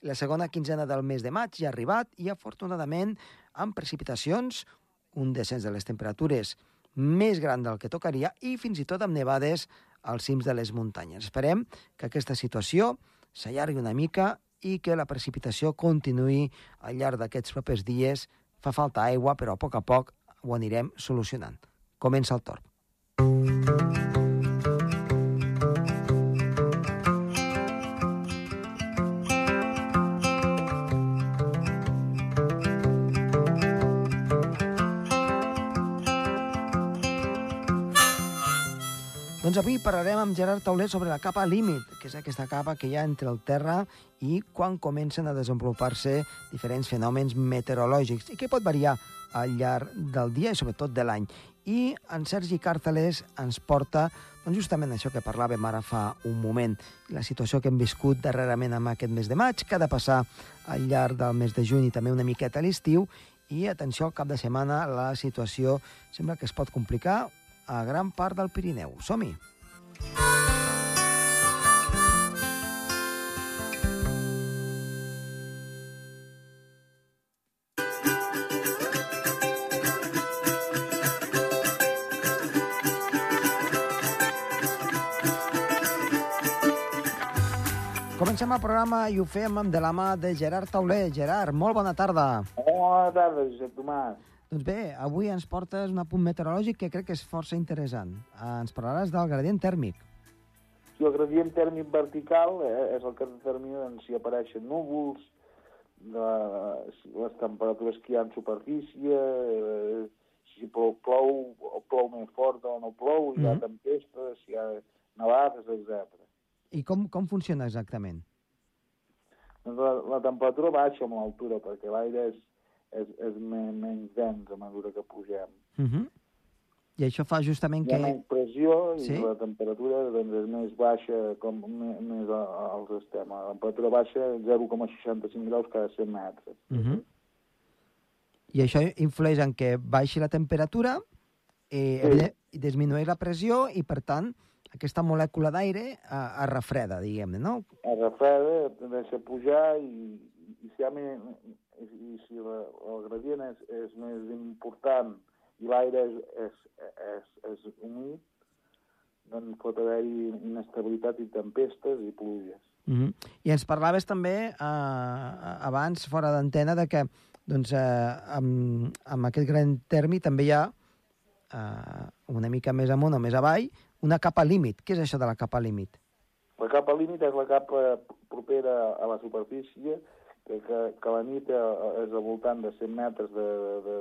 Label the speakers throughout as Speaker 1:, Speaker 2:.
Speaker 1: La segona quinzena del mes de maig ja ha arribat i, afortunadament, amb precipitacions, un descens de les temperatures més gran del que tocaria i fins i tot amb nevades als cims de les muntanyes. Esperem que aquesta situació s'allargui una mica i que la precipitació continuï al llarg d'aquests propers dies. Fa falta aigua, però a poc a poc ho anirem solucionant. Comença el torn. Doncs avui parlarem amb Gerard Tauler sobre la capa límit, que és aquesta capa que hi ha entre el terra i quan comencen a desenvolupar-se diferents fenòmens meteorològics i que pot variar al llarg del dia i sobretot de l'any. I en Sergi Càrteles ens porta doncs justament això que parlàvem ara fa un moment, la situació que hem viscut darrerament amb aquest mes de maig, que ha de passar al llarg del mes de juny i també una miqueta a l'estiu, i atenció, cap de setmana la situació sembla que es pot complicar a gran part del Pirineu. Som-hi! Comencem el programa i ho fem amb de la mà de Gerard Tauler. Gerard, molt bona tarda.
Speaker 2: Bona tarda, Josep Tomàs.
Speaker 1: Doncs bé, avui ens portes un apunt meteorològic que crec que és força interessant. Eh, ens parlaràs del gradient tèrmic.
Speaker 2: Si el gradient tèrmic vertical eh, és el que determina doncs, si apareixen núvols, de, les temperatures que hi ha en superfície, eh, si plou, plou o plou més fort o no plou, hi ha
Speaker 1: Mhm.
Speaker 2: tempestes, si hi ha nevades, etc.
Speaker 1: I com, com funciona exactament?
Speaker 2: Doncs la, la temperatura baixa amb l'altura, perquè l'aire és, és, és men, menys dens a mesura que pugem.
Speaker 1: Uh -huh. I això fa justament
Speaker 2: Hi ha
Speaker 1: que...
Speaker 2: menys pressió i
Speaker 1: Sí.
Speaker 2: la temperatura doncs, és més baixa com més, als extrems. La temperatura baixa 0,65 graus cada 100 metres.
Speaker 1: Uh -huh. I això influeix en que baixi la temperatura eh,
Speaker 2: Sí.
Speaker 1: i disminueix la pressió i, per tant, aquesta molècula d'aire eh, es refreda, diguem-ne, no?
Speaker 2: Es refreda, deixa pujar i, i si, hi ha i, si la, el gradient és, és més important i l'aire és, és, és, és humit, doncs pot haver-hi inestabilitat i tempestes i pluges.
Speaker 1: Uh -huh. I ens parlaves també eh, abans, fora d'antena, de que doncs, eh, amb, amb aquest gran tèrmic també hi ha eh, una mica més amunt o més avall una capa límit. Què és això de la capa límit?
Speaker 2: La capa límit és la capa propera a la superfície, que, que, que la nit és al voltant de 100 metres d'espessor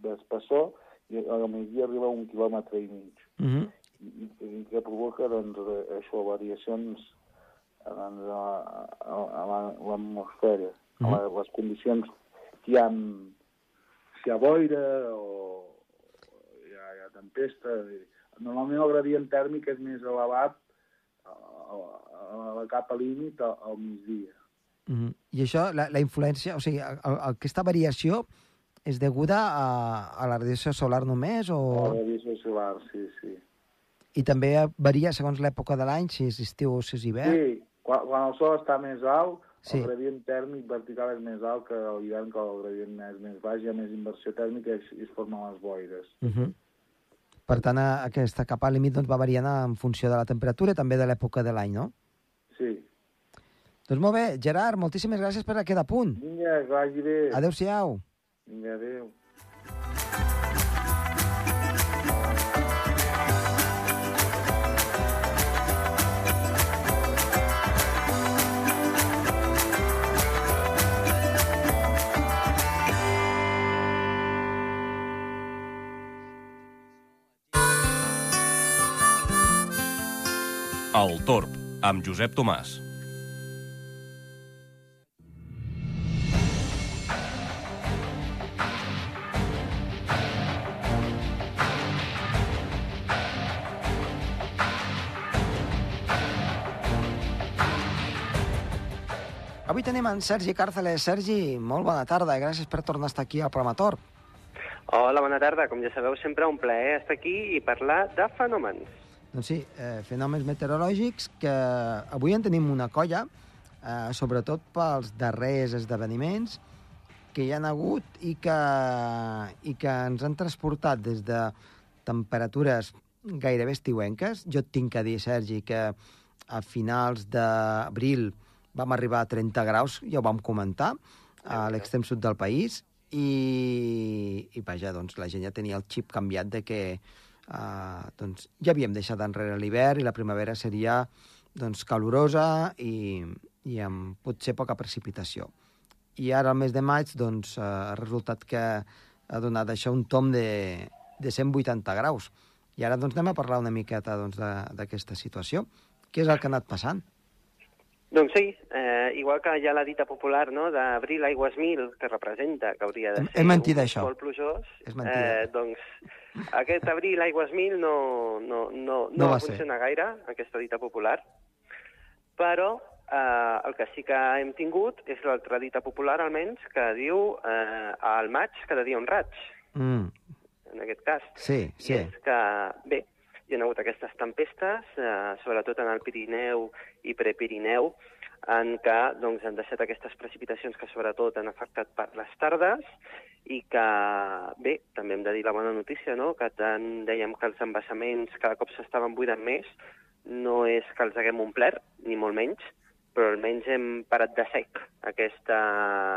Speaker 2: de, de, de, de, i al migdia arriba a un quilòmetre i mig.
Speaker 1: Uh -huh.
Speaker 2: I, i que provoca doncs, eh, això, variacions doncs, a, a, a la- l'atmosfera, a la, les condicions que hi ha, si hi ha boira o hi ha, hi ha tempesta. Normalment el gradient tèrmic és més elevat a, a, a la capa límit al, al migdia.
Speaker 1: Uh -huh. I això, la, la influència, o sigui, el, el, aquesta variació és deguda a, a la radiació solar només
Speaker 2: La
Speaker 1: o...
Speaker 2: radiació solar, sí, sí.
Speaker 1: I també varia segons l'època de l'any, si és estiu o si és hivern?
Speaker 2: Sí, quan, quan el sol està més alt,
Speaker 1: Sí.
Speaker 2: el gradient tèrmic vertical és més alt que a l'hivern, que el gradient és més baix, hi ha més inversió tèrmica i es, es formen les boires.
Speaker 1: Uh -huh. Per tant, a- aquesta capa límit doncs, va variant en funció de la temperatura i també de l'època de l'any, no?
Speaker 2: Sí.
Speaker 1: Doncs molt bé, Gerard, moltíssimes gràcies per aquest apunt.
Speaker 2: Vinga, que vagi bé.
Speaker 1: Adéu-siau.
Speaker 2: Vinga, adéu.
Speaker 3: El Torb, amb Josep Tomàs.
Speaker 1: Avui tenim en Sergi Càrceles. Sergi, molt bona tarda i gràcies per tornar a estar aquí al programa Tor.
Speaker 4: Hola, bona tarda. Com ja sabeu, sempre un plaer estar aquí i parlar de fenòmens.
Speaker 1: Doncs sí, eh, fenòmens meteorològics que avui en tenim una colla. eh, sobretot pels darrers esdeveniments que hi han hagut i que, i que ens han transportat des de temperatures gairebé estiuenques. Jo tinc que dir, Sergi, que a finals d'abril vam arribar a 30 graus, ja ho vam comentar, a l'extrem sud del país, i, i vaja, doncs la gent ja tenia el xip canviat de que uh, doncs, ja havíem deixat enrere l'hivern i la primavera seria doncs, calorosa i, i amb potser poca precipitació. I ara, al mes de maig, doncs, uh, ha resultat que ha donat això un tom de, de 180 graus. I ara doncs, anem a parlar una miqueta doncs, d'aquesta doncs, situació. Què és el que ha anat passant?
Speaker 4: Doncs sí, eh, igual que ha la dita popular no, d'abril aigües mil, que representa que hauria de ser
Speaker 1: és mentida, això.
Speaker 4: molt plujós,
Speaker 1: és mentida.
Speaker 4: eh, doncs aquest abril aigües mil no, no, no, no, no va funcionar gaire, aquesta dita popular, però eh, el que sí que hem tingut és l'altra dita popular, almenys, que diu eh, al maig cada dia un raig,
Speaker 1: mm.
Speaker 4: en aquest cas.
Speaker 1: Sí, sí.
Speaker 4: I és que, bé, hi ha hagut aquestes tempestes, eh, sobretot en el Pirineu i Prepirineu, en què doncs, han deixat aquestes precipitacions que sobretot han afectat per les tardes i que, bé, també hem de dir la bona notícia, no?, que tant dèiem que els embassaments cada cop s'estaven buidant més, no és que els haguem omplert, ni molt menys, però almenys hem parat de sec aquesta,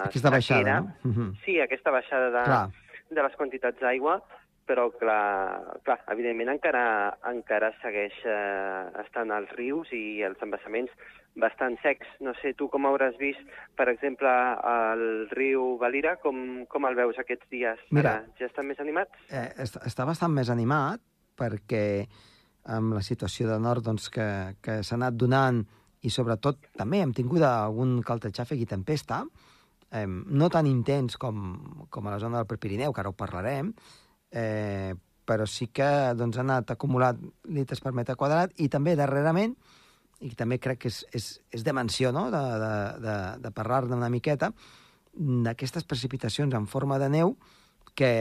Speaker 1: aquesta baixada,
Speaker 4: sequera.
Speaker 1: no? Uh -huh.
Speaker 4: Sí, aquesta baixada de,
Speaker 1: Clar.
Speaker 4: de les quantitats d'aigua, però clar, clar evidentment encara, encara segueix eh, estant als rius i els embassaments bastant secs. No sé, tu com hauràs vist, per exemple, el riu Valira, com, com el veus aquests dies?
Speaker 1: Mira,
Speaker 4: Ara, ja estan més animats?
Speaker 1: Eh, està, està bastant més animat perquè amb la situació de nord doncs, que, que s'ha anat donant i sobretot també hem tingut algun caltexàfec i tempesta, eh, no tan intens com, com a la zona del Prepirineu, que ara ho parlarem, eh, però sí que doncs, ha anat acumulat litres per metre quadrat i també darrerament, i també crec que és, és, és de menció no? de, de, de, de parlar-ne una miqueta, d'aquestes precipitacions en forma de neu que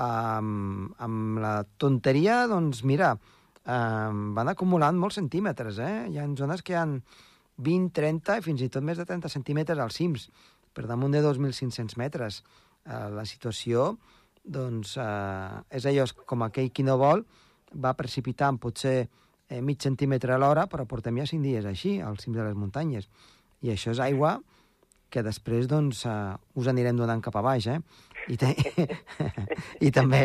Speaker 1: amb, amb la tonteria, doncs mira, eh, van acumulant molts centímetres, eh? Hi ha zones que hi han 20, 30 i fins i tot més de 30 centímetres als cims, per damunt de 2.500 metres. Eh, la situació, doncs, eh, és allò com aquell qui no vol, va precipitant potser eh, mig centímetre a l'hora, però portem ja cinc dies així, als cims de les muntanyes. I això és aigua que després doncs, uh, us anirem donant cap a baix, eh? I, te... I també...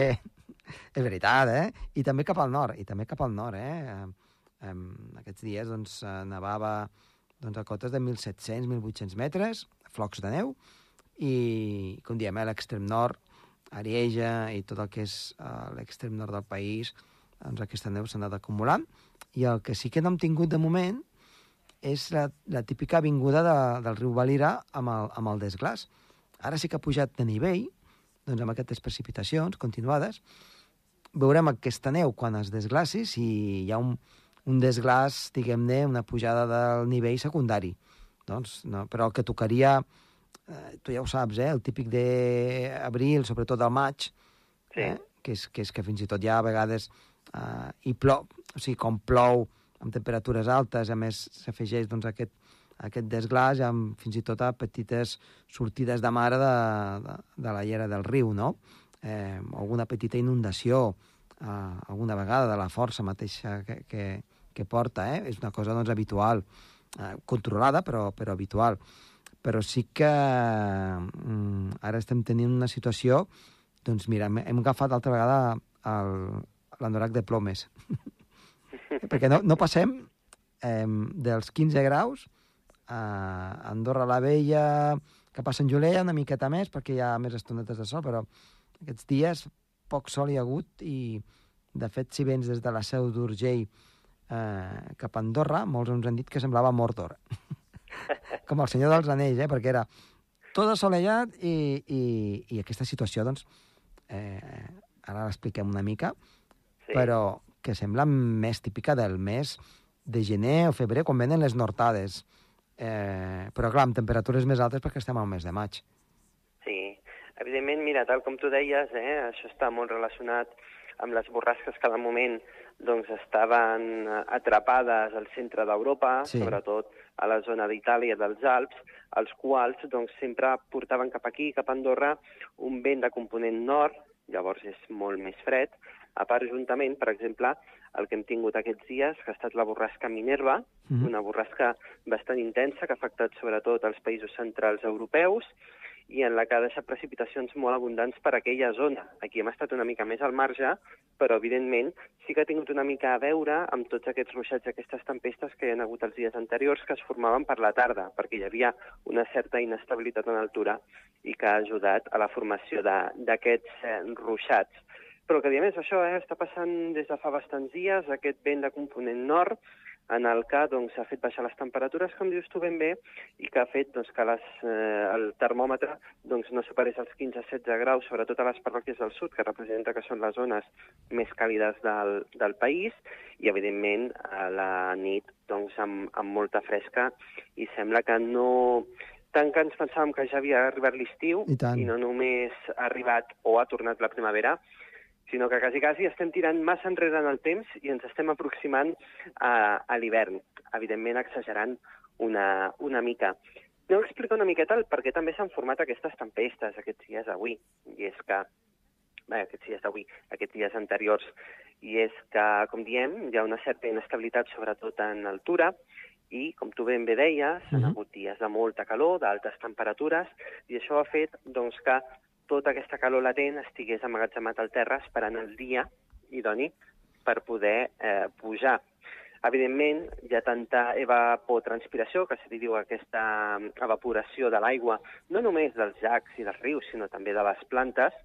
Speaker 1: És veritat, eh? I també cap al nord, i també cap al nord, eh? Um, aquests dies doncs, nevava doncs, a cotes de 1.700, 1.800 metres, flocs de neu, i, com diem, a l'extrem nord, Arieja i tot el que és uh, l'extrem nord del país, doncs aquesta neu s'ha anat acumulant, i el que sí que no hem tingut de moment és la, la típica avinguda de, del riu Valira amb el, amb el desglàs. Ara sí que ha pujat de nivell, doncs amb aquestes precipitacions continuades, veurem aquesta neu quan es desglaci, si hi ha un, un desglàs, diguem-ne, una pujada del nivell secundari. Doncs, no, però el que tocaria, eh, tu ja ho saps, eh, el típic d'abril, sobretot del maig,
Speaker 4: Sí.
Speaker 1: eh, que, és, que és que fins i tot ja a vegades eh, hi plou, o sigui, com plou amb temperatures altes, a més s'afegeix doncs, aquest, aquest desglàs amb fins i tot a petites sortides de mare de, de, de la llera del riu, no? Eh, alguna petita inundació, eh, alguna vegada de la força mateixa que, que, que porta, eh? és una cosa doncs, habitual, eh, controlada però, però habitual. Però sí que mm, ara estem tenint una situació, doncs mira, hem, hem agafat altra vegada l'anorac de plomes, perquè no, no passem eh, dels 15 graus a Andorra la Vella, cap a Sant Julià una miqueta més, perquè hi ha més estonetes de sol, però aquests dies poc sol hi ha hagut i, de fet, si vens des de la seu d'Urgell eh, cap a Andorra, molts ens han dit que semblava Mordor. Com el senyor dels anells, eh? perquè era tot assolellat i, i, i aquesta situació, doncs, eh, ara l'expliquem una mica,
Speaker 4: Sí.
Speaker 1: però que sembla més típica del mes de gener o febrer, quan venen les nortades. Eh, però, clar, amb temperatures més altes perquè estem al mes de maig.
Speaker 4: Sí, evidentment, mira, tal com tu deies, eh, això està molt relacionat amb les borrasques que de moment doncs, estaven eh, atrapades al centre d'Europa,
Speaker 1: Sí.
Speaker 4: sobretot a la zona d'Itàlia dels Alps, els quals doncs, sempre portaven cap aquí, cap a Andorra, un vent de component nord, llavors és molt més fred. A part, juntament, per exemple, el que hem tingut aquests dies, que ha estat la borrasca Minerva, mm -hmm. una borrasca bastant intensa que ha afectat sobretot els països centrals europeus, i en la que ha deixat precipitacions molt abundants per aquella zona. Aquí hem estat una mica més al marge, però evidentment sí que ha tingut una mica a veure amb tots aquests ruixats, aquestes tempestes que hi ha hagut els dies anteriors que es formaven per la tarda, perquè hi havia una certa inestabilitat en altura i que ha ajudat a la formació d'aquests eh, ruixats. Però que, a més, això eh, està passant des de fa bastants dies, aquest vent de component nord, en el que doncs, ha fet baixar les temperatures, com dius tu ben bé, i que ha fet doncs, que les, eh, el termòmetre doncs, no superés els 15-16 graus, sobretot a les parròquies del sud, que representa que són les zones més càlides del, del país, i evidentment a la nit doncs, amb, amb molta fresca, i sembla que no tant que ens pensàvem que ja havia arribat l'estiu
Speaker 1: I tant.
Speaker 4: i no només ha arribat o ha tornat la primavera, sinó que quasi, quasi estem tirant massa enrere en el temps i ens estem aproximant a, a l'hivern, evidentment exagerant una, una mica. Aneu a explicar una miqueta el per què també s'han format aquestes tempestes aquests dies d'avui. I és que, bé, aquests dies d'avui, aquests dies anteriors, i és que, com diem, hi ha una certa inestabilitat, sobretot en altura, i, com tu ben bé deies, uh -huh. han hagut dies de molta calor, d'altes temperatures, i això ha fet doncs, que tota aquesta calor latent estigués amagatzemat al terra esperant el dia idoni per poder eh, pujar. Evidentment, hi ha tanta evapotranspiració, que se li diu aquesta evaporació de l'aigua, no només dels llacs i dels rius, sinó també de les plantes,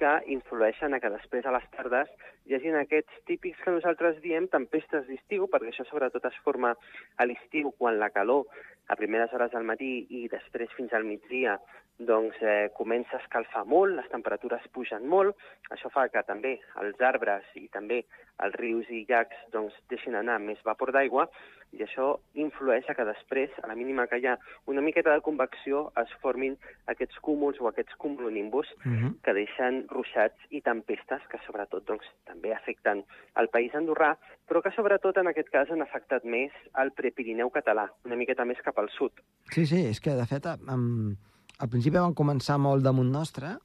Speaker 4: que influeixen a que després a les tardes hi hagin aquests típics que nosaltres diem tempestes d'estiu, perquè això sobretot es forma a l'estiu quan la calor a primeres hores del matí i després fins al migdia doncs eh, comença a escalfar molt, les temperatures pugen molt, això fa que també els arbres i també els rius i llacs doncs, deixin anar més vapor d'aigua i això influeix a que després, a la mínima que hi ha una miqueta de convecció, es formin aquests cúmuls o aquests cumulonimbus uh -huh. que deixen ruixats i tempestes que sobretot doncs, també afecten el país andorrà, però que sobretot en aquest cas han afectat més el prepirineu català, una miqueta més cap al sud.
Speaker 1: Sí, sí, és que de fet amb al principi van començar molt damunt nostre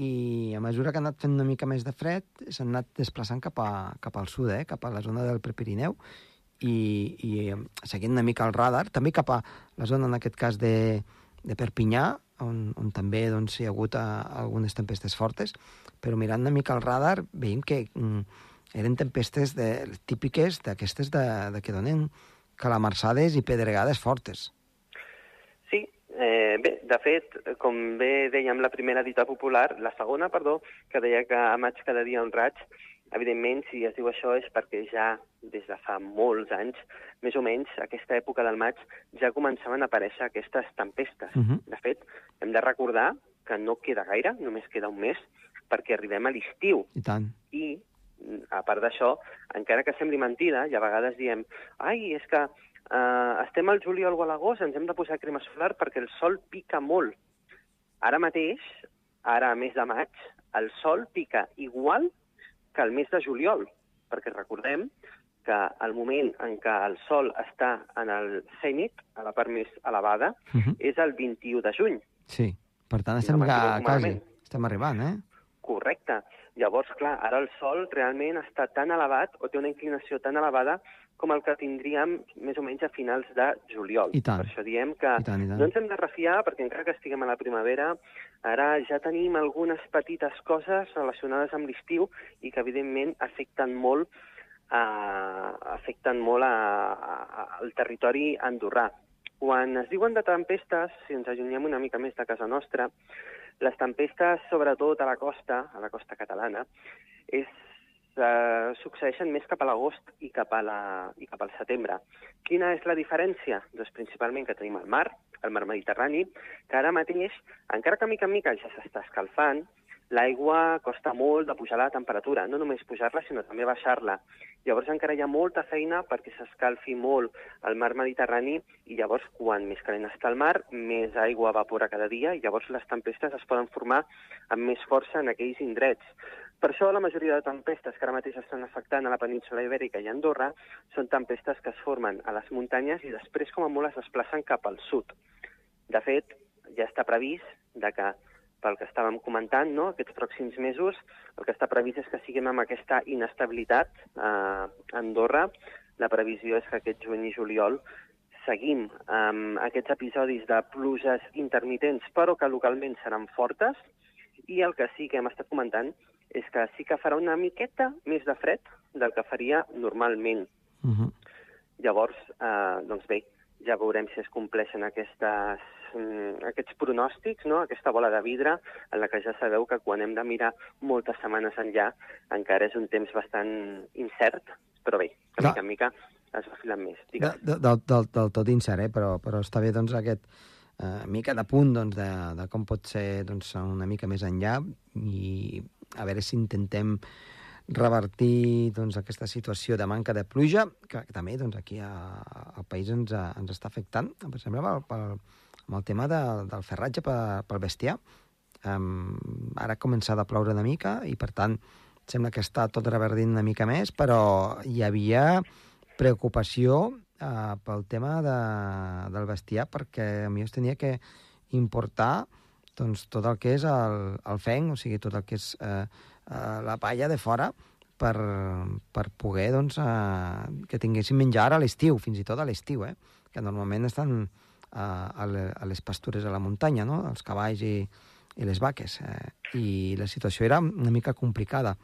Speaker 1: i a mesura que ha anat fent una mica més de fred s'han anat desplaçant cap, a, cap al sud, eh? cap a la zona del Prepirineu i, i seguint una mica el radar, també cap a la zona, en aquest cas, de, de Perpinyà, on, on també doncs, hi ha hagut a, eh, algunes tempestes fortes, però mirant una mica el radar veiem que mm, eren tempestes de, típiques d'aquestes de, de que donen calamarsades i pedregades fortes.
Speaker 4: Eh, bé, de fet, com bé dèiem la primera dita popular, la segona, perdó, que deia que a maig cada dia un raig, evidentment, si es diu això és perquè ja des de fa molts anys, més o menys, aquesta època del maig, ja començaven a aparèixer aquestes tempestes. Uh
Speaker 1: Mhm.
Speaker 4: -huh. De fet, hem de recordar que no queda gaire, només queda un mes, perquè arribem a l'estiu.
Speaker 1: I tant.
Speaker 4: I, a part d'això, encara que sembli mentida, i a vegades diem ai, és que Uh, estem al juliol o a l'agost, ens hem de posar crema solar perquè el sol pica molt. Ara mateix, ara a mes de maig, el sol pica igual que el mes de juliol, perquè recordem que el moment en què el sol està en el cènit, a la part més elevada,
Speaker 1: Uh -huh.
Speaker 4: és el 21 de juny.
Speaker 1: Sí, per tant estem
Speaker 4: no m'equivoco
Speaker 1: quasi, estem arribant, eh?
Speaker 4: Correcte. Llavors, clar, ara el sol realment està tan elevat o té una inclinació tan elevada com el que tindríem més o menys a finals de juliol.
Speaker 1: I tant.
Speaker 4: Per això diem que
Speaker 1: I tant, i tant.
Speaker 4: no ens hem de refiar, perquè encara que estiguem a la primavera, ara ja tenim algunes petites coses relacionades amb l'estiu i que, evidentment, afecten molt eh, afecten molt a, a, al territori andorrà. Quan es diuen de tempestes, si ens allunyem una mica més de casa nostra, les tempestes, sobretot a la costa, a la costa catalana, és, eh, succeeixen més cap a l'agost i, cap a la, i cap al setembre. Quina és la diferència? Doncs principalment que tenim el mar, el mar Mediterrani, que ara mateix, encara que mica en mica ja s'està escalfant, l'aigua costa molt de pujar la temperatura, no només pujar-la, sinó també baixar-la. Llavors encara hi ha molta feina perquè s'escalfi molt el mar Mediterrani i llavors quan més calent està el mar, més aigua evapora cada dia i llavors les tempestes es poden formar amb més força en aquells indrets. Per això la majoria de tempestes que ara mateix estan afectant a la península Ibèrica i Andorra són tempestes que es formen a les muntanyes i després com a molt es desplacen cap al sud. De fet, ja està previst de que pel que estàvem comentant, no? aquests pròxims mesos, el que està previst és que siguem amb aquesta inestabilitat a Andorra. La previsió és que aquest juny i juliol seguim amb aquests episodis de pluges intermitents, però que localment seran fortes, i el que sí que hem estat comentant és que sí que farà una miqueta més de fred del que faria normalment.
Speaker 1: Uh -huh.
Speaker 4: Llavors, eh, doncs bé, ja veurem si es compleixen aquestes, aquests pronòstics, no? aquesta bola de vidre, en la que ja sabeu que quan hem de mirar moltes setmanes enllà encara és un temps bastant incert, però bé, de mica en mica es va filant més.
Speaker 1: De, de, del, del, del tot incert, eh? però, però està bé doncs, aquest eh, mica de punt doncs, de, de com pot ser doncs, una mica més enllà i a veure si intentem revertir doncs, aquesta situació de manca de pluja, que, que també doncs, aquí a, al país ens, ens està afectant, per exemple, pel, pel, amb el tema de, del ferratge pel, pel bestiar. Um, ara ha començat a ploure una mica i, per tant, sembla que està tot reverdint una mica més, però hi havia preocupació eh, pel tema de, del bestiar perquè a mi es tenia que importar doncs, tot el que és el, el fenc, o sigui, tot el que és eh, eh, la palla de fora per, per poder doncs, eh, que tinguessin menjar a l'estiu, fins i tot a l'estiu, eh? que normalment estan a, a les pastures a la muntanya, no? els cavalls i, i les vaques. Eh? I la situació era una mica complicada.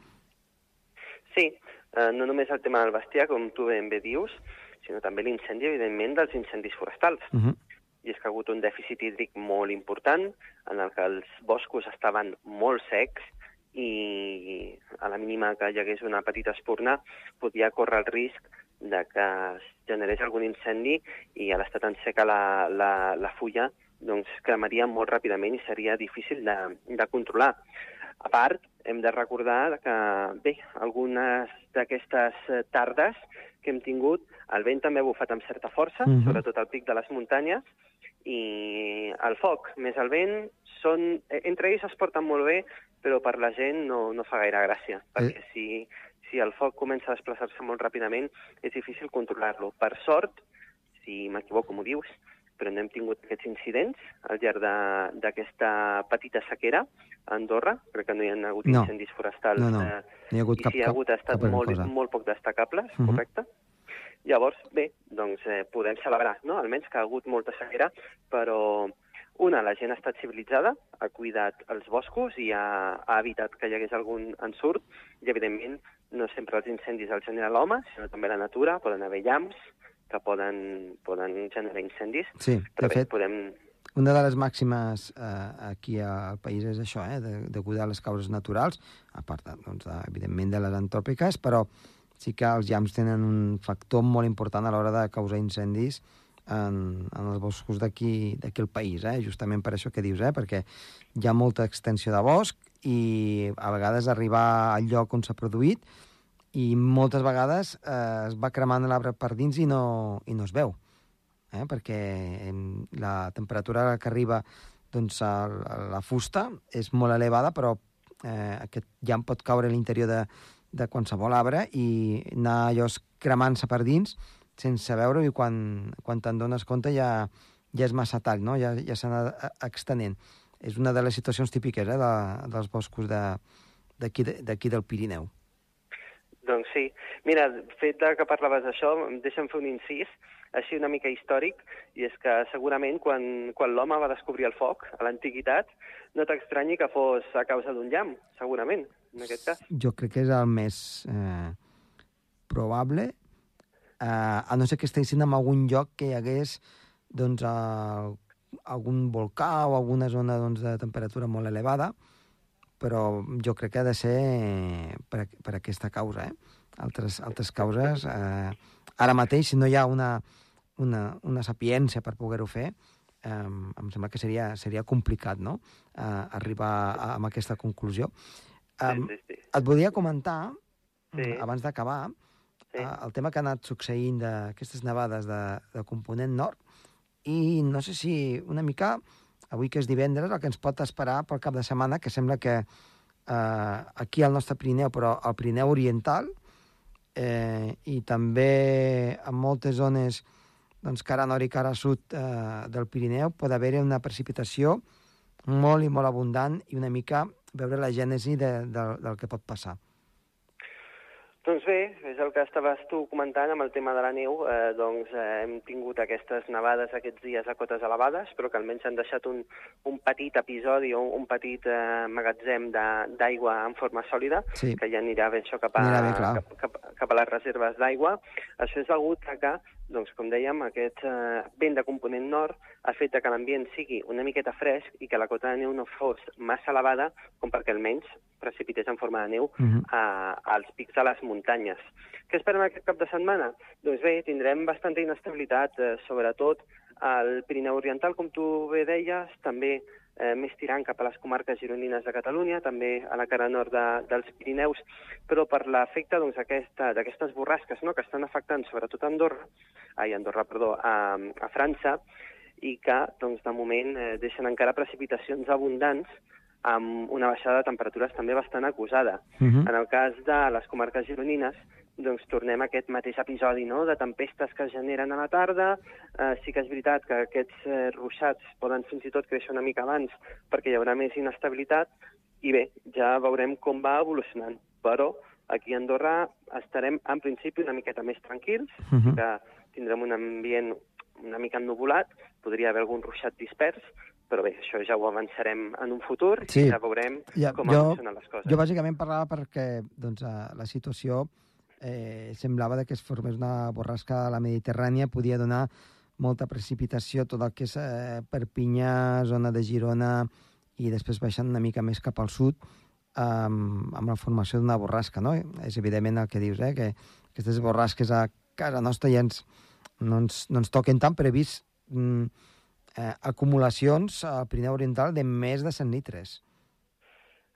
Speaker 4: Sí, eh, no només el tema del bestiar, com tu ben bé dius, sinó també l'incendi, evidentment, dels incendis forestals.
Speaker 1: Uh -huh.
Speaker 4: I és que ha hagut un dèficit hídric molt important, en el que els boscos estaven molt secs i a la mínima que hi hagués una petita espurna podia córrer el risc de que es generés algun incendi i a l'estat en seca la, la, la fulla doncs cremaria molt ràpidament i seria difícil de, de controlar. A part, hem de recordar que, bé, algunes d'aquestes eh, tardes que hem tingut, el vent també ha bufat amb certa força,
Speaker 1: Mhm.
Speaker 4: -huh. sobretot al pic de les muntanyes, i el foc més el vent, són, eh, entre ells es porten molt bé, però per la gent no, no fa gaire gràcia, perquè si, si el foc comença a desplaçar-se molt ràpidament és difícil controlar-lo. Per sort, si m'equivoco m'ho dius, però no hem tingut aquests incidents al llarg d'aquesta petita sequera a Andorra. Crec que no hi ha hagut
Speaker 1: No.
Speaker 4: incendis forestals.
Speaker 1: No, no.
Speaker 4: eh,
Speaker 1: No hi ha hagut cap,
Speaker 4: si hi ha hagut ha estat
Speaker 1: cap
Speaker 4: molt,
Speaker 1: cosa.
Speaker 4: molt poc destacables,
Speaker 1: Mhm.
Speaker 4: correcte? Llavors, bé, doncs eh, podem celebrar, no? Almenys que ha hagut molta sequera, però una, la gent ha estat civilitzada, ha cuidat els boscos i ha, ha evitat que hi hagués algun ensurt, i evidentment no sempre els incendis els genera l'home, sinó també la natura, poden haver llamps que poden, poden generar incendis,
Speaker 1: Sí,
Speaker 4: però
Speaker 1: de
Speaker 4: bé,
Speaker 1: fet,
Speaker 4: podem...
Speaker 1: una de les màximes eh, aquí al país és això, eh, de, de cuidar les causes naturals, a part, doncs, de, evidentment, de les antròpiques, però sí que els llams tenen un factor molt important a l'hora de causar incendis en, en els boscos d'aquí al país, eh? justament per això que dius, eh? perquè hi ha molta extensió de bosc i a vegades arribar al lloc on s'ha produït i moltes vegades eh, es va cremant l'arbre per dins i no, i no es veu, eh? perquè la temperatura que arriba doncs, a, la fusta és molt elevada, però eh, aquest llamp pot caure a l'interior de, de qualsevol arbre i anar allò cremant-se per dins sense veure-ho i quan, quan te'n dones compte ja, ja és massa tall, no? ja, ja s'ha extenent. És una de les situacions típiques eh, de, dels boscos de- d'aquí de, d'aquí del Pirineu.
Speaker 4: Doncs sí. Mira, fet de que parlaves d'això, deixa'm fer un incís, així una mica històric, i és que segurament quan, quan l'home va descobrir el foc a l'antiguitat, no t'estranyi que fos a causa d'un llamp, segurament, en aquest cas.
Speaker 1: Jo crec que és el més eh, probable, eh, a no ser que estiguessin en algun lloc que hi hagués doncs, eh, algun volcà o alguna zona doncs, de temperatura molt elevada, però jo crec que ha de ser per, per aquesta causa. Eh? Altres, altres causes, eh, ara mateix, si no hi ha una, una, una sapiència per poder-ho fer, eh, em sembla que seria, seria complicat no? eh, arribar a, a aquesta conclusió. Em,
Speaker 4: sí, sí, sí.
Speaker 1: et volia comentar,
Speaker 4: Sí.
Speaker 1: sí. abans d'acabar,
Speaker 4: Sí.
Speaker 1: sí. el tema que ha anat succeint d'aquestes nevades de, de component nord, i no sé si una mica, avui que és divendres, el que ens pot esperar pel cap de setmana, que sembla que, eh, aquí al nostre Pirineu, però al Pirineu Oriental, eh, i també en moltes zones doncs, cara nord i cara sud eh, del Pirineu pot haver-hi una precipitació molt i molt abundant i una mica veure la gènesi de, de, del que pot passar.
Speaker 4: Doncs bé, és el que estaves tu comentant amb el tema de la neu. Eh, doncs eh, hem tingut aquestes nevades aquests dies a cotes elevades, però que almenys han deixat un, un petit episodi o un petit eh, magatzem d'aigua en forma sòlida,
Speaker 1: Sí.
Speaker 4: que ja anirà bé això cap a,
Speaker 1: bé, clar.
Speaker 4: cap, cap, cap a les reserves d'aigua. Això és degut a que, doncs, com dèiem, aquest eh, vent de component nord ha fet que l'ambient sigui una miqueta fresc i que la cota de neu no fos massa elevada com perquè almenys precipités en forma de neu
Speaker 1: Mhm.
Speaker 4: a, als pics de les muntanyes. Què esperem aquest cap de setmana? Doncs bé, tindrem bastanta inestabilitat, eh, sobretot al Pirineu Oriental, com tu bé deies, també eh, més tirant cap a les comarques gironines de Catalunya, també a la cara nord de, dels Pirineus, però per l'efecte doncs, aquesta- d'aquestes borrasques no?, que estan afectant sobretot a Andorra, ai, Andorra, perdó, a, a França, i que, doncs, de moment, eh, deixen encara precipitacions abundants amb una baixada de temperatures també bastant acusada.
Speaker 1: Mhm.
Speaker 4: En el cas de les comarques gironines, doncs tornem a aquest mateix episodi no? de tempestes que es generen a la tarda. Eh, sí que és veritat que aquests eh, ruixats poden fins i tot créixer una mica abans perquè hi haurà més inestabilitat i bé, ja veurem com va evolucionant. Però aquí a Andorra estarem en principi una miqueta més tranquils,
Speaker 1: Mhm.
Speaker 4: que tindrem un ambient una mica ennuvolat, podria haver algun ruixat dispers, però bé, això ja ho avançarem en un futur
Speaker 1: Sí.
Speaker 4: i ja veurem
Speaker 1: Ja,
Speaker 4: com
Speaker 1: jo-
Speaker 4: evolucionen les coses.
Speaker 1: Jo bàsicament parlava perquè doncs, eh, la situació eh, semblava que es formés una borrasca a la Mediterrània, podia donar molta precipitació, tot el que és eh, Perpinyà, zona de Girona, i després baixant una mica més cap al sud, amb, amb la formació d'una borrasca, no? És evidentment el que dius, eh? que aquestes borrasques a casa nostra ja ens, no, ens, no ens toquen tant, però he vist mm, eh, acumulacions al Pirineu Oriental de més de 100 litres.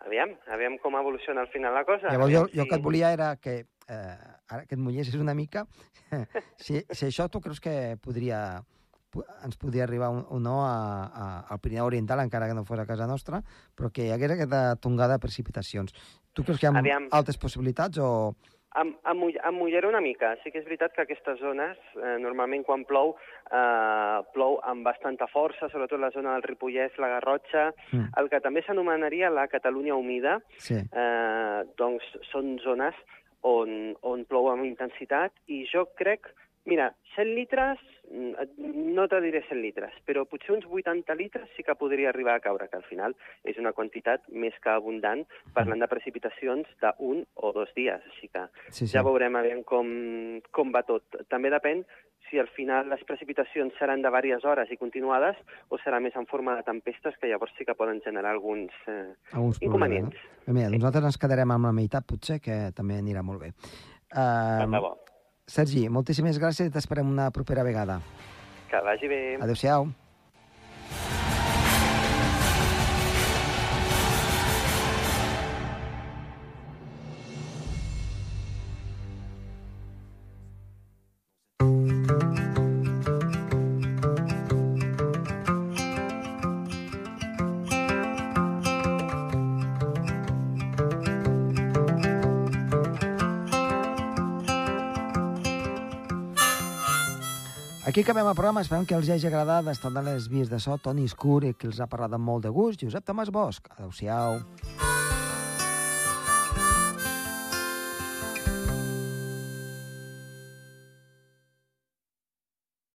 Speaker 4: Aviam, aviam com evoluciona al final la cosa.
Speaker 1: Llavors, jo,
Speaker 4: aviam
Speaker 1: jo
Speaker 4: si-
Speaker 1: que et volia era que, eh, ara que et mullessis una mica, si, si això tu creus que podria, ens podria arribar un, o no a, a, al Pirineu Oriental, encara que no fos a casa nostra, però que hi hagués aquesta tongada de precipitacions. Tu creus que hi ha
Speaker 4: Aviam.
Speaker 1: altres possibilitats o...
Speaker 4: Em, em, em mullaré una mica. Sí que és veritat que aquestes zones, eh, normalment quan plou, eh, plou amb bastanta força, sobretot la zona del Ripollès, la Garrotxa,
Speaker 1: Mm.
Speaker 4: el que també s'anomenaria la Catalunya humida,
Speaker 1: Sí.
Speaker 4: eh, doncs són zones on, on plou amb intensitat i jo crec, mira, 100 litres, mm, no te diré 100 litres, però potser uns 80 litres sí que podria arribar a caure, que al final és una quantitat més que abundant, parlant de precipitacions d'un o dos dies, així que
Speaker 1: Sí, sí.
Speaker 4: ja veurem aviam com, com va tot. També depèn si al final les precipitacions seran de diverses hores i continuades o serà més en forma de tempestes que llavors sí que poden generar alguns eh,
Speaker 1: Alguns
Speaker 4: inconvenients.
Speaker 1: problemes, no? Mira, nosaltres ens quedarem amb la meitat, potser, que també anirà molt bé. Uh. Sergi, moltíssimes gràcies i t'esperem una propera vegada.
Speaker 4: Que vagi bé.
Speaker 1: Adéu-siau. Aquí acabem el programa, esperem que els hagi agradat estar de les vies de so, Toni Escur, que els ha parlat amb molt de gust, Josep Tomàs Bosch. Adéu-siau.